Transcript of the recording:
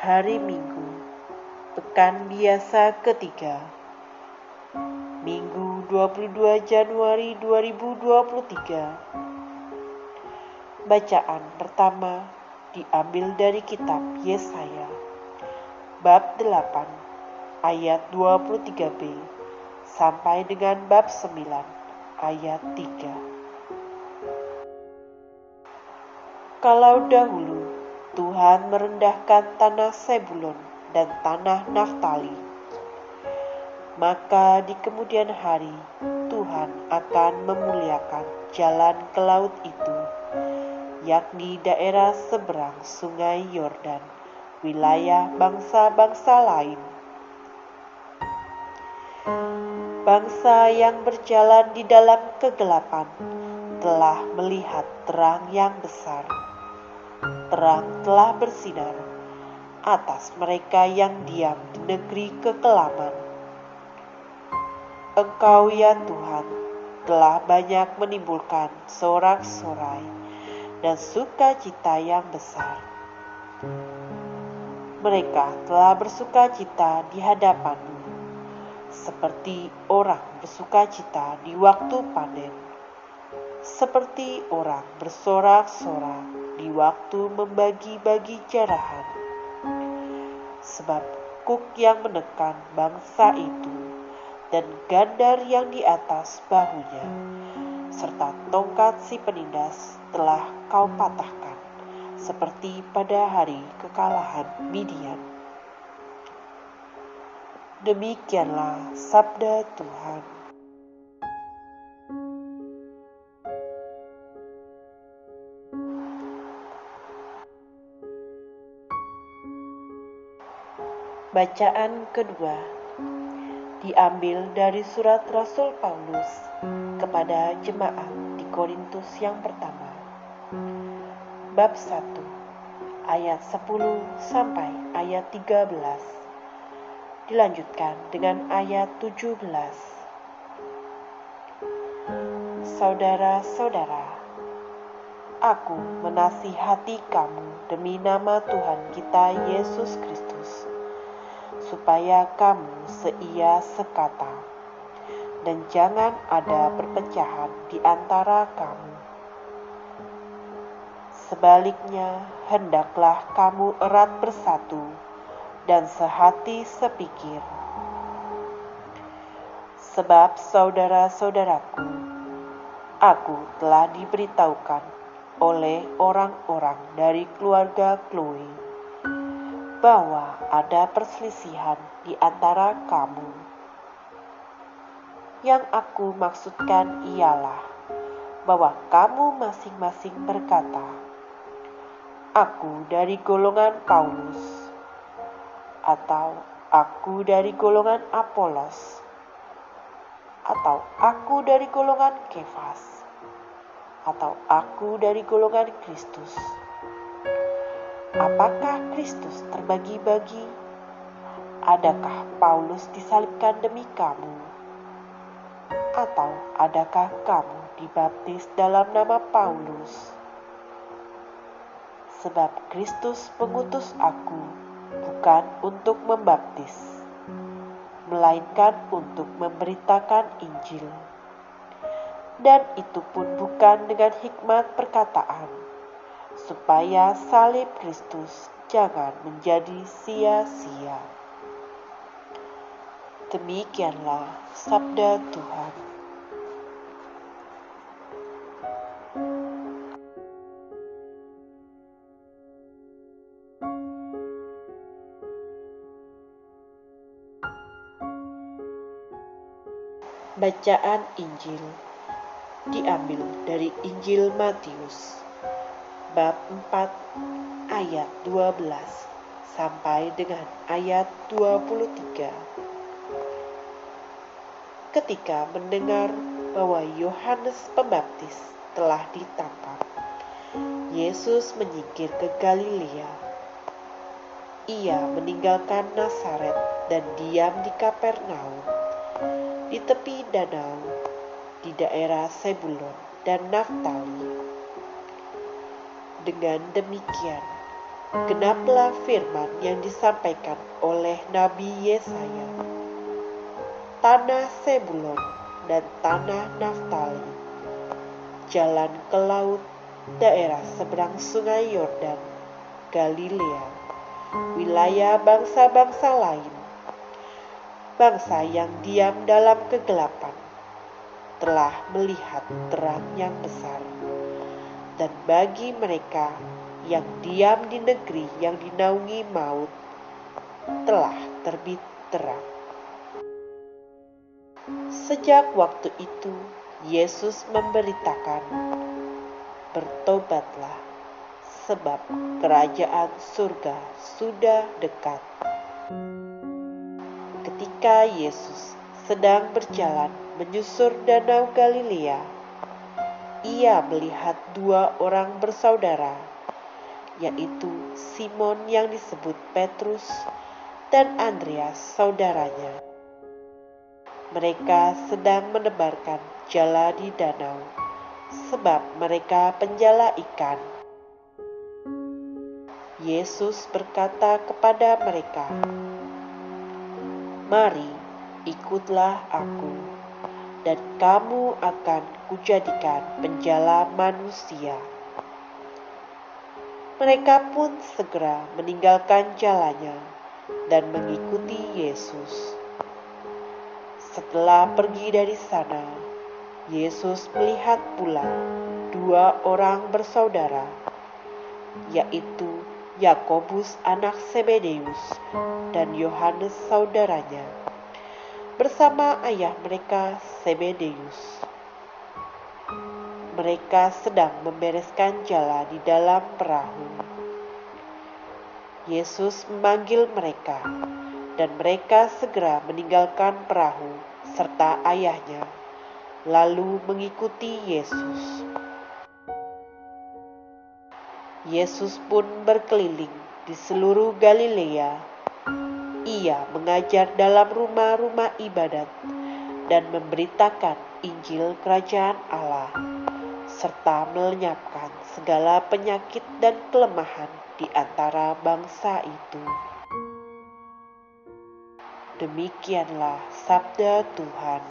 Hari Minggu, Pekan Biasa Ketiga, Minggu 22 Januari 2023. Bacaan pertama diambil dari kitab Yesaya, bab 8, ayat 23b, sampai dengan bab 9, ayat 3. Kalau dahulu Tuhan merendahkan tanah Sebulon dan tanah Naftali, maka di kemudian hari Tuhan akan memuliakan jalan ke laut itu, yakni daerah seberang sungai Yordan, wilayah bangsa-bangsa lain. Bangsa yang berjalan di dalam kegelapan telah melihat terang yang besar terang telah bersinar atas mereka yang diam di negeri kekelaman. Engkau ya Tuhan telah banyak menimbulkan sorak-sorai dan sukacita yang besar. Mereka telah bersukacita di hadapanmu, seperti orang bersukacita di waktu panen, seperti orang bersorak-sorak di waktu membagi-bagi jarahan. Sebab kuk yang menekan bangsa itu dan gandar yang di atas bahunya, serta tongkat si penindas telah kau patahkan, seperti pada hari kekalahan Midian. Demikianlah sabda Tuhan. Bacaan kedua diambil dari surat Rasul Paulus kepada jemaat di Korintus yang pertama. Bab 1 ayat 10 sampai ayat 13. Dilanjutkan dengan ayat 17. Saudara-saudara, aku menasihati kamu demi nama Tuhan kita Yesus Kristus supaya kamu seia sekata, dan jangan ada perpecahan di antara kamu. Sebaliknya, hendaklah kamu erat bersatu dan sehati sepikir. Sebab saudara-saudaraku, aku telah diberitahukan oleh orang-orang dari keluarga Chloe bahwa ada perselisihan di antara kamu. Yang aku maksudkan ialah bahwa kamu masing-masing berkata, "Aku dari golongan Paulus," atau "Aku dari golongan Apolos," atau "Aku dari golongan Kefas," atau "Aku dari golongan Kristus." Apakah Kristus terbagi-bagi? Adakah Paulus disalibkan demi kamu? Atau adakah kamu dibaptis dalam nama Paulus? Sebab Kristus mengutus aku bukan untuk membaptis, melainkan untuk memberitakan Injil. Dan itu pun bukan dengan hikmat perkataan, supaya salib Kristus jangan menjadi sia-sia. Demikianlah sabda Tuhan. Bacaan Injil diambil dari Injil Matius bab 4 ayat 12 sampai dengan ayat 23. Ketika mendengar bahwa Yohanes Pembaptis telah ditangkap, Yesus menyingkir ke Galilea. Ia meninggalkan Nazaret dan diam di Kapernaum, di tepi danau, di daerah Sebulon dan Naftali dengan demikian, genaplah firman yang disampaikan oleh Nabi Yesaya. Tanah Sebulon dan tanah Naftali, jalan ke laut, daerah seberang sungai Yordan, Galilea, wilayah bangsa-bangsa lain, bangsa yang diam dalam kegelapan, telah melihat terang yang besar. Dan bagi mereka yang diam di negeri yang dinaungi maut telah terbit terang. Sejak waktu itu, Yesus memberitakan, "Bertobatlah, sebab kerajaan surga sudah dekat." Ketika Yesus sedang berjalan menyusur Danau Galilea, ia melihat dua orang bersaudara yaitu Simon yang disebut Petrus dan Andreas saudaranya. Mereka sedang menebarkan jala di danau sebab mereka penjala ikan. Yesus berkata kepada mereka, "Mari, ikutlah Aku, dan kamu akan kujadikan penjala manusia." Mereka pun segera meninggalkan jalannya dan mengikuti Yesus. Setelah pergi dari sana, Yesus melihat pula dua orang bersaudara, yaitu Yakobus anak Sebedeus dan Yohanes saudaranya, bersama ayah mereka Sebedeus mereka sedang membereskan jala di dalam perahu. Yesus memanggil mereka, dan mereka segera meninggalkan perahu serta ayahnya, lalu mengikuti Yesus. Yesus pun berkeliling di seluruh Galilea. Ia mengajar dalam rumah-rumah ibadat dan memberitakan Injil Kerajaan Allah serta melenyapkan segala penyakit dan kelemahan di antara bangsa itu. Demikianlah sabda Tuhan.